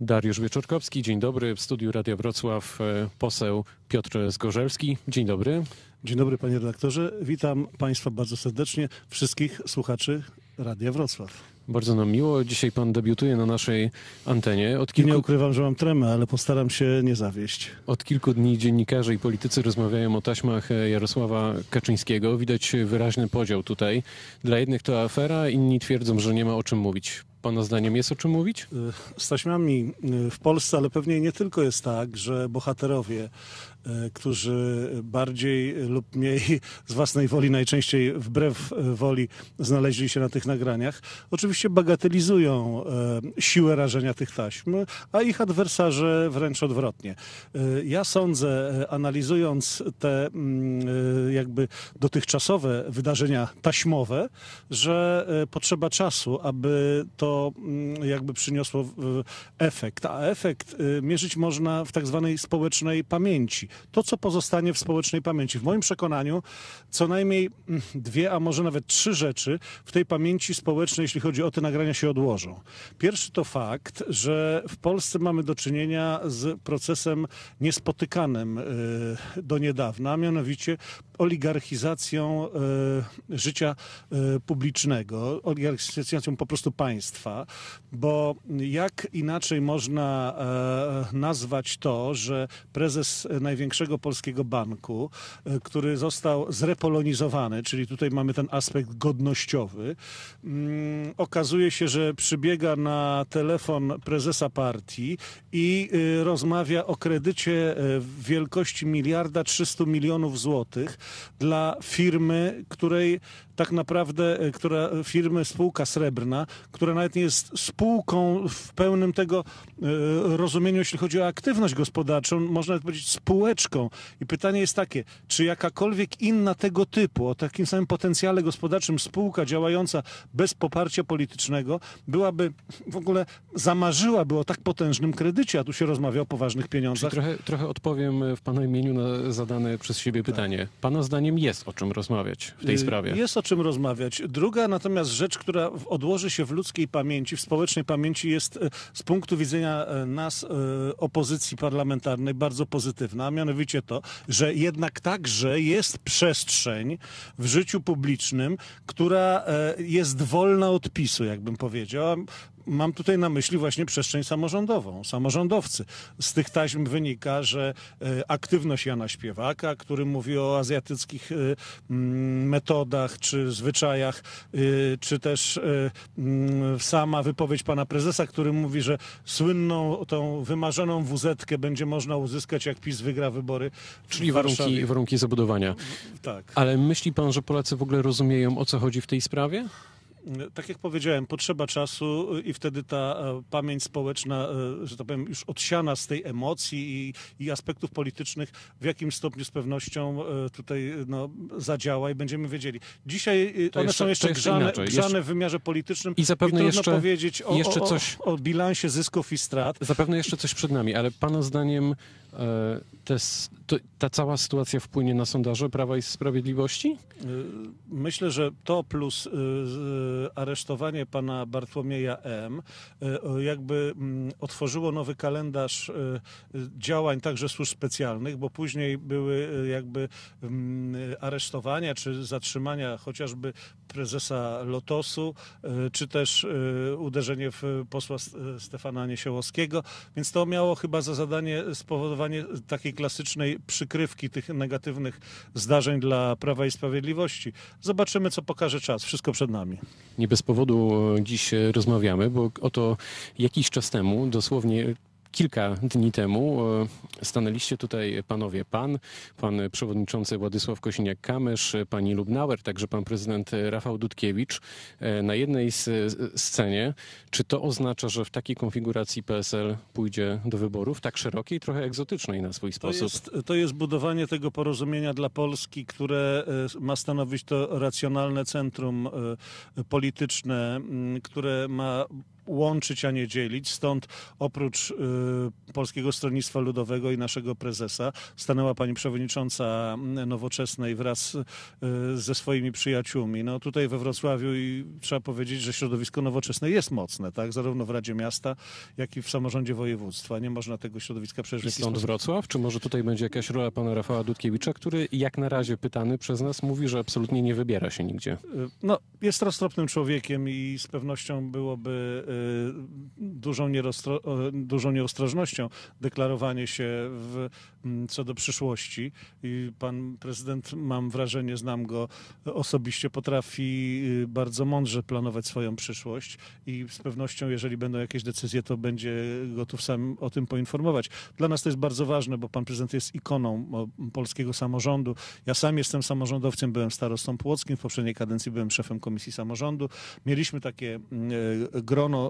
Dariusz Wieczorkowski, dzień dobry. W studiu Radia Wrocław e, poseł Piotr Zgorzelski. Dzień dobry. Dzień dobry panie redaktorze. Witam państwa bardzo serdecznie, wszystkich słuchaczy Radia Wrocław. Bardzo nam miło. Dzisiaj pan debiutuje na naszej antenie. Od kilku, nie ukrywam, że mam tremę, ale postaram się nie zawieść. od kilku dni dziennikarze i politycy rozmawiają o taśmach e, Jarosława Kaczyńskiego. Widać wyraźny podział tutaj. Dla jednych to afera, inni twierdzą, że nie ma o czym mówić. Pana zdaniem jest o czym mówić? Y, Z taśmami y, w Polsce, ale pewnie nie tylko jest tak, że bohaterowie, którzy bardziej lub mniej z własnej woli, najczęściej wbrew y, woli, znaleźli się na tych nagraniach, oczywiście bagatelizują y, siłę rażenia tych taśm, a ich adwersarze wręcz odwrotnie. Ja sądzę, analizując te mm, jakby dotychczasowe wydarzenia taśmowe, że potrzeba czasu, aby to mm, jakby przyniosło efekt. A efekt y, mierzyć można w tak zwanej społecznej pamięci. To, co pozostanie w społecznej pamięci. W moim przekonaniu co najmniej mm, dwie, a może nawet trzy rzeczy w tej pamięci społecznej, jeśli chodzi o te nagrania, się odłożą. Pierwszy to fakt, że w Polsce mamy do czynienia z procesem niespotykanym y, do niedawna, a mianowicie oligarchizacją y, życia y, publicznego, oligarchizacją po prostu państwa, bo jak inaczej można e, nazwać to, że prezes największego polskiego banku, e, który został zrepolonizowany, czyli tutaj mamy ten aspekt godnościowy, mm, okazuje się, że przybiega na telefon prezesa partii i y, rozmawia o kredycie e, wielkości miliarda 300 milionów złotych dla firmy, której tak naprawdę, e, która firmy, spółka srebrna, która nawet nie jest spółką w pełnym tego e, rozumieniu, jeśli chodzi o aktywność gospodarczą, można nawet powiedzieć spółeczką. I pytanie jest takie, czy jakakolwiek inna tego typu, o takim samym potencjale gospodarczym spółka działająca bez poparcia politycznego byłaby w ogóle zamarzyłaby o tak potężnym kredycie, a tu się rozmawia o poważnych Czyli pieniądzach. trochę, trochę odpowiem w pana imieniu na zadane przez siebie pytanie. Pana zdaniem jest o czym rozmawiać w tej Y, sprawie? Jest o czym rozmawiać. Druga natomiast rzecz, która odłoży się w ludzkiej pamięci, w społecznej pamięci jest e, z punktu widzenia e, nas, e, opozycji parlamentarnej, bardzo pozytywna, a mianowicie to, że jednak także jest przestrzeń w życiu publicznym, która jest wolna od PiSu, jakbym powiedział. Mam tutaj na myśli właśnie przestrzeń samorządową, samorządowcy. Z tych taśm wynika, że e, aktywność Jana Śpiewaka, który mówi o azjatyckich e, metodach czy zwyczajach, e, czy też sama wypowiedź pana prezesa, który mówi, że słynną tą wymarzoną wuzetkę będzie można uzyskać, jak PiS wygra wybory. Czyli warunki, warunki zabudowania. Tak. Ale myśli pan, że Polacy w ogóle rozumieją, o co chodzi w tej sprawie? Tak jak powiedziałem, potrzeba czasu i wtedy ta e, pamięć społeczna, e, że tak powiem, już odsiana z tej emocji i, i aspektów politycznych w jakim stopniu z pewnością e, tutaj no, zadziała i będziemy wiedzieli. Dzisiaj To one jeszcze- są jeszcze to jeszcze grzane, grzane w wymiarze politycznym I zapewne trudno jeszcze- powiedzieć o, jeszcze coś- o, o bilansie zysków i strat. Zapewne jeszcze coś przed nami, ale pana zdaniem te, to, ta cała sytuacja wpłynie na sondaże Prawa i Sprawiedliwości? Myślę, że to plus aresztowanie pana Bartłomieja M. y, jakby mm, otworzyło nowy kalendarz y, y, działań także służb specjalnych, bo później były y, jakby mm, y, aresztowania czy zatrzymania chociażby prezesa Lotosu, y, czy też y, uderzenie w posła Stefana Niesiołowskiego, więc to miało chyba za zadanie spowodowanie takiej klasycznej przykrywki tych negatywnych zdarzeń dla Prawa i Sprawiedliwości. Zobaczymy, co pokaże czas. Wszystko przed nami. Nie bez powodu e, dziś e, rozmawiamy, bo oto jakiś czas temu, dosłownie kilka dni temu, e, stanęliście tutaj panowie, pan, pan przewodniczący Władysław Kosiniak-Kamysz, e, pani Lubnauer, także pan prezydent e, Rafał Dudkiewicz e, na jednej z, z- scenie. Czy to oznacza, że w takiej konfiguracji PSL pójdzie do wyborów, tak szerokiej, trochę egzotycznej na swój To sposób? jest, to jest budowanie tego porozumienia dla Polski, które e, ma stanowić to racjonalne centrum e, polityczne, które ma łączyć, a nie dzielić. Stąd oprócz y, Polskiego Stronnictwa Ludowego i naszego prezesa stanęła pani przewodnicząca Nowoczesnej wraz y, ze swoimi przyjaciółmi. No tutaj we Wrocławiu i trzeba powiedzieć, że środowisko nowoczesne jest mocne, tak? Zarówno w Radzie Miasta, jak i w samorządzie województwa. Nie można tego środowiska w I stąd sposób Wrocław? Czy może tutaj będzie jakaś rola pana Rafała Dudkiewicza, który jak na razie pytany przez nas mówi, że absolutnie nie wybiera się nigdzie? No, jest roztropnym człowiekiem i z pewnością byłoby y, dużą, nieroztro, o, dużą nieostrożnością deklarowanie się w, m, co do przyszłości. I pan prezydent, mam wrażenie, znam go osobiście, potrafi y, bardzo mądrze planować swoją przyszłość i z pewnością, jeżeli będą jakieś decyzje, to będzie gotów sam o tym poinformować. Dla nas to jest bardzo ważne, bo pan prezydent jest ikoną polskiego samorządu. Ja sam jestem samorządowcem, byłem starostą płockim, w poprzedniej kadencji byłem szefem Komisji Samorządu. Mieliśmy takie e,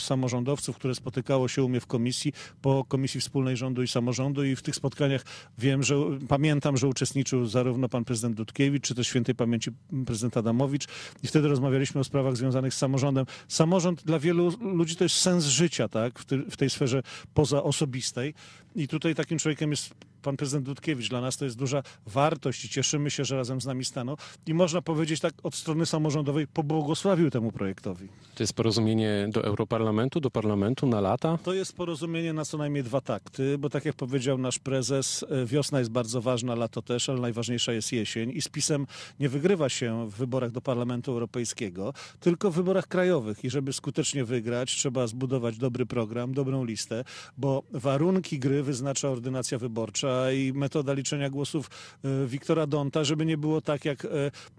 samorządowców, które spotykało się u mnie w komisji, po Komisji Wspólnej Rządu i Samorządu i w tych spotkaniach wiem, że pamiętam, że uczestniczył zarówno pan prezydent Dudkiewicz, czy też świętej pamięci prezydent Adamowicz i wtedy rozmawialiśmy o sprawach związanych z samorządem. Samorząd dla wielu ludzi to jest sens życia, tak, w tej sferze pozaosobistej i tutaj takim człowiekiem jest pan prezydent Dudkiewicz. Dla nas to jest duża wartość i cieszymy się, że razem z nami stanął. I można powiedzieć tak od strony samorządowej pobłogosławił temu projektowi. To jest porozumienie do Europarlamentu, do parlamentu na lata? To jest porozumienie na co najmniej dwa takty, bo tak jak powiedział nasz prezes, e, wiosna jest bardzo ważna, lato też, ale najważniejsza jest jesień i z PiSem nie wygrywa się w wyborach do Parlamentu Europejskiego, tylko w wyborach krajowych i żeby skutecznie wygrać, trzeba zbudować dobry program, dobrą listę, bo warunki gry wyznacza ordynacja wyborcza i metoda liczenia głosów e, Wiktora Donta, żeby nie było tak jak e,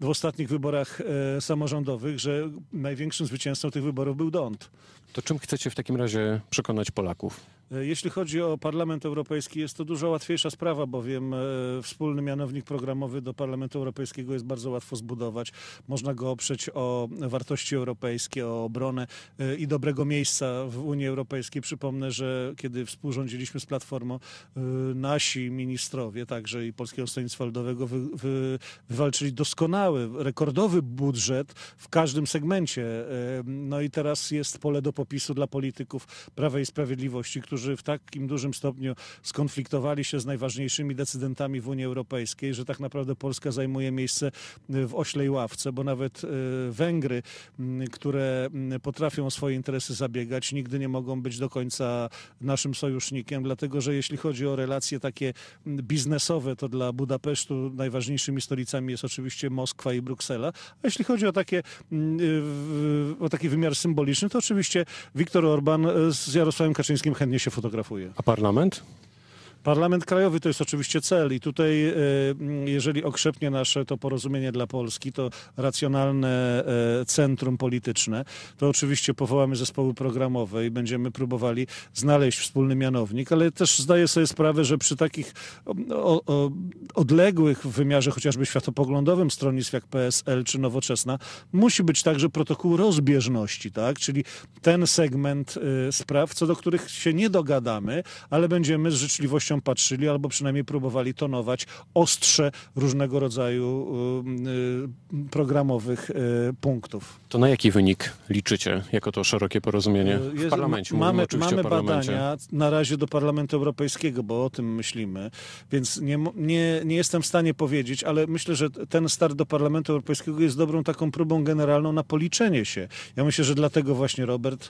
w ostatnich wyborach e, samorządowych, że największym zwycięzcą tych wyborów był Dont. To czym chcecie w takim razie przekonać Polaków? Jeśli chodzi o Parlament Europejski, jest to dużo łatwiejsza sprawa, bowiem e, wspólny mianownik programowy do Parlamentu Europejskiego jest bardzo łatwo zbudować. Można go oprzeć o wartości europejskie, o obronę e, i dobrego miejsca w Unii Europejskiej. Przypomnę, że kiedy współrządziliśmy z Platformą, e, nasi ministrowie, także i Polskiego Stronnictwa Ludowego, wy, wy, wywalczyli doskonały, rekordowy budżet w każdym segmencie. No i teraz jest pole do popisu dla polityków Prawa i Sprawiedliwości, którzy którzy w takim dużym stopniu skonfliktowali się z najważniejszymi decydentami w Unii Europejskiej, że tak naprawdę Polska zajmuje miejsce w oślej ławce, bo nawet Węgry, które potrafią o swoje interesy zabiegać, nigdy nie mogą być do końca naszym sojusznikiem, dlatego że jeśli chodzi o relacje takie biznesowe, to dla Budapesztu najważniejszymi stolicami jest oczywiście Moskwa i Bruksela, a jeśli chodzi o, takie, o taki wymiar symboliczny, to oczywiście Viktor Orban z Jarosławem Kaczyńskim chętnie się fotografuje. A parlament? Parlament Krajowy to jest oczywiście cel i tutaj, e, jeżeli okrzepnie nasze to porozumienie dla Polski, to racjonalne e, centrum polityczne, to oczywiście powołamy zespoły programowe i będziemy próbowali znaleźć wspólny mianownik, ale też zdaję sobie sprawę, że przy takich odległych w wymiarze chociażby światopoglądowym stronnictw jak PSL czy Nowoczesna, musi być także protokół rozbieżności, tak? czyli ten segment e, spraw, co do których się nie dogadamy, ale będziemy z życzliwością patrzyli, albo przynajmniej próbowali tonować ostrze różnego rodzaju y, y, programowych y, punktów. To na jaki wynik liczycie jako to szerokie porozumienie w Jest- parlamencie? Mówimy Mamy, badania na razie do Parlamentu Europejskiego, bo o tym myślimy, więc nie, nie, nie jestem w stanie powiedzieć, ale myślę, że ten start do Parlamentu Europejskiego jest dobrą taką próbą generalną na policzenie się. Ja myślę, że dlatego właśnie Robert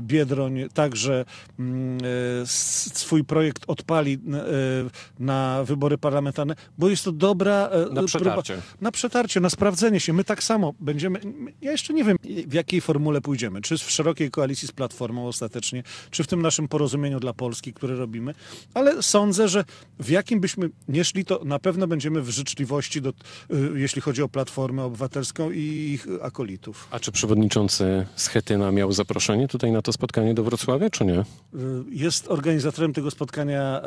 Biedroń także mm, swój projekt odpali e, na wybory parlamentarne, bo jest to dobra e, Na próba przetarcie. na przetarcie, na sprawdzenie się. My tak samo będziemy. Ja jeszcze nie wiem, w jakiej formule pójdziemy. Czy w szerokiej koalicji z Platformą ostatecznie, czy w tym naszym porozumieniu dla Polski, które robimy, ale sądzę, że w jakim byśmy nie szli, to na pewno będziemy w życzliwości, do, y, jeśli chodzi o Platformę Obywatelską i ich akolitów. A czy przewodniczący Schetyna miał zaproszenie tutaj na to spotkanie do Wrocławia, czy nie? Jest organizatorem tego spotkania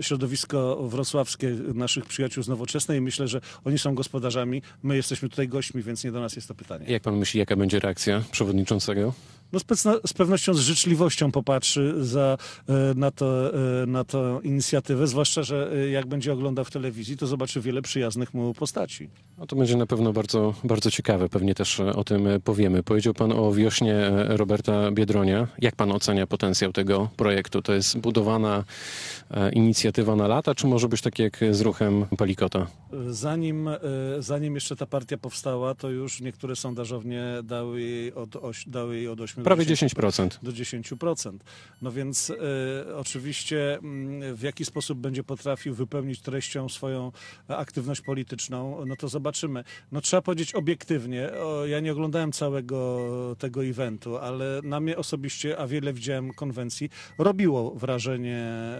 środowisko wrocławskie naszych przyjaciół z Nowoczesnej i myślę, że oni są gospodarzami. My jesteśmy tutaj gośćmi, więc nie do nas jest to pytanie. Jak pan myśli, jaka będzie reakcja przewodniczącego? No z, z pewnością z życzliwością popatrzy za, e, na, to, e, na tę inicjatywę, zwłaszcza, że e, jak będzie oglądał w telewizji, to zobaczy wiele przyjaznych mu postaci. No to będzie na pewno bardzo, bardzo ciekawe. Pewnie też o tym powiemy. Powiedział pan o wiośnie Roberta Biedronia. Jak pan ocenia potencjał tego projektu? To jest budowana inicjatywa na lata, czy może być tak jak z ruchem Palikota? Zanim, zanim jeszcze ta partia powstała, to już niektóre sondażownie dały jej od, dały jej od 8 Prawie do 10%. 10%. do 10%. No więc e, oczywiście mm, w jaki sposób będzie potrafił wypełnić treścią swoją aktywność polityczną, no to zobaczymy. No trzeba powiedzieć obiektywnie, o, ja nie oglądałem całego tego eventu, ale na mnie osobiście, a wiele widziałem konwencji, robiło wrażenie e,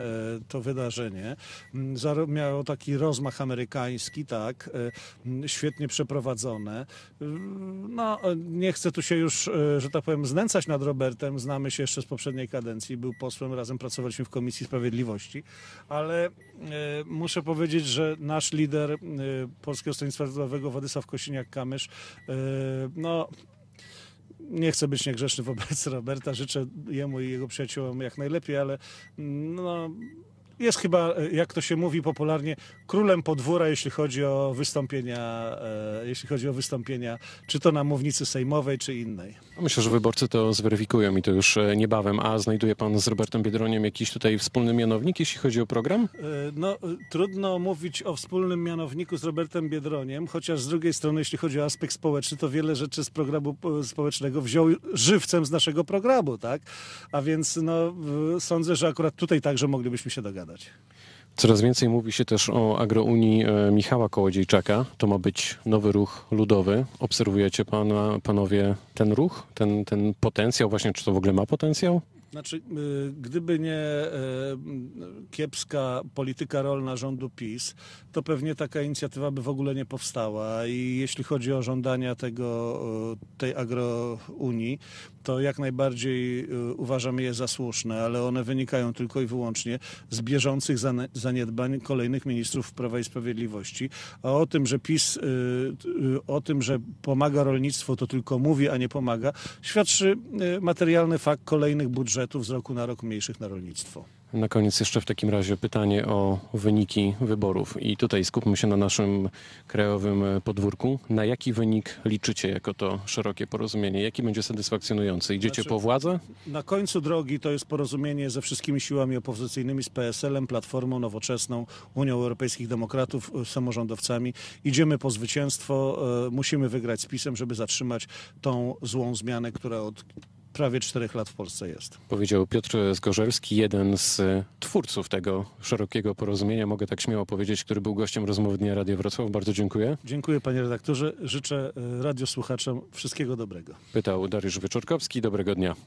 to wydarzenie. Mm, zaro- Miało taki rozmach amerykański, tak, e, mm, świetnie przeprowadzone. No, nie chcę tu się już, że tak powiem, znęcać nad Robertem. Znamy się jeszcze z poprzedniej kadencji. Był posłem, razem pracowaliśmy w Komisji Sprawiedliwości, ale e, muszę powiedzieć, że nasz lider e, Polskiego Stronnictwa Ludowego, Władysław Kosiniak-Kamysz, e, no, nie chcę być niegrzeczny wobec Roberta, życzę jemu i jego przyjaciołom jak najlepiej, ale no, jest chyba, e, jak to się mówi popularnie, królem podwóra, jeśli chodzi o wystąpienia, e, jeśli chodzi o wystąpienia, czy to na mównicy sejmowej, czy innej. Myślę, że wyborcy to zweryfikują i to już e, niebawem. A znajduje pan z Robertem Biedroniem jakiś tutaj wspólny mianownik, jeśli chodzi o program? No, trudno mówić o wspólnym mianowniku z Robertem Biedroniem, chociaż z drugiej strony, jeśli chodzi o aspekt społeczny, to wiele rzeczy z programu społecznego wziął żywcem z naszego programu, tak? A więc no, sądzę, że akurat tutaj także moglibyśmy się dogadać. Coraz więcej mówi się też o agrounii e, Michała Kołodziejczaka. To ma być nowy ruch ludowy. Obserwujecie pana, panowie ten ruch, ten, ten potencjał właśnie, czy to w ogóle ma potencjał? Znaczy, y, gdyby nie e, kiepska polityka rolna rządu PiS, to pewnie taka inicjatywa by w ogóle nie powstała. I jeśli chodzi o żądania tego, e, tej agrounii, to jak najbardziej uważamy je za słuszne, ale one wynikają tylko i wyłącznie z bieżących zaniedbań kolejnych ministrów Prawa i Sprawiedliwości. A o tym, że PiS, y, y, o tym, że pomaga rolnictwu, to tylko mówi, a nie pomaga, świadczy y, materialny fakt kolejnych budżetów z roku na rok mniejszych na rolnictwo. Na koniec jeszcze w takim razie pytanie o wyniki wyborów. I tutaj skupmy się na naszym krajowym e, podwórku. Na jaki wynik liczycie jako to szerokie porozumienie? Jaki będzie satysfakcjonujący? Idziecie Znaczy- po władzę? Na końcu drogi to jest porozumienie ze wszystkimi siłami opozycyjnymi, z PSL-em, Platformą Nowoczesną, Unią Europejskich Demokratów, y, samorządowcami. Idziemy po zwycięstwo, y, musimy wygrać z PiSem, żeby zatrzymać tą złą zmianę, która od prawie czterech lat w Polsce jest. Powiedział Piotr Zgorzelski, jeden z e, twórców tego szerokiego porozumienia, mogę tak śmiało powiedzieć, który był gościem rozmowy Dnia Radio Wrocław. Bardzo dziękuję. Dziękuję panie redaktorze, życzę y, radiosłuchaczom wszystkiego dobrego. Pytał Dariusz Wyczorkowski. Dobrego dnia.